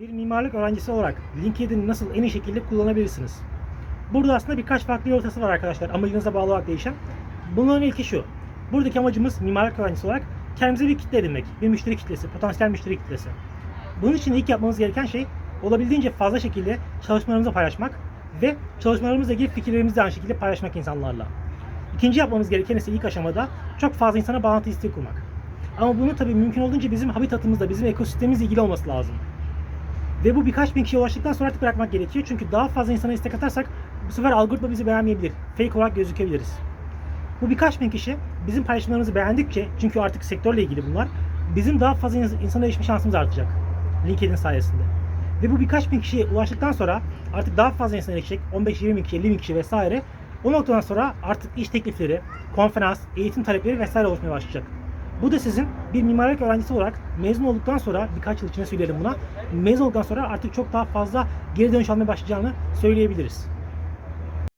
Bir mimarlık öğrencisi olarak LinkedIn'i nasıl en iyi şekilde kullanabilirsiniz? Burada aslında birkaç farklı yoltası var arkadaşlar amacınıza bağlı olarak değişen. Bunların ilki şu. Buradaki amacımız mimarlık öğrencisi olarak kendimize bir kitle edinmek. Bir müşteri kitlesi, potansiyel müşteri kitlesi. Bunun için ilk yapmamız gereken şey olabildiğince fazla şekilde çalışmalarımızı paylaşmak ve çalışmalarımızla ilgili fikirlerimizi de aynı şekilde paylaşmak insanlarla. İkinci yapmamız gereken ise ilk aşamada çok fazla insana bağlantı isteği kurmak. Ama bunu tabii mümkün olduğunca bizim habitatımızda, bizim ekosistemimizle ilgili olması lazım. Ve bu birkaç bin kişiye ulaştıktan sonra artık bırakmak gerekiyor. Çünkü daha fazla insana istek atarsak bu sefer algoritma bizi beğenmeyebilir. Fake olarak gözükebiliriz. Bu birkaç bin kişi bizim paylaşımlarımızı beğendikçe, çünkü artık sektörle ilgili bunlar, bizim daha fazla ins- insana erişme şansımız artacak. LinkedIn sayesinde. Ve bu birkaç bin kişiye ulaştıktan sonra artık daha fazla insana erişecek. 15-20 bin kişi, 50 bin kişi vesaire. O noktadan sonra artık iş teklifleri, konferans, eğitim talepleri vesaire oluşmaya başlayacak. Bu da sizin bir mimarlık öğrencisi olarak mezun olduktan sonra birkaç yıl içinde söyleyelim buna. Mezun olduktan sonra artık çok daha fazla geri dönüş almaya başlayacağını söyleyebiliriz.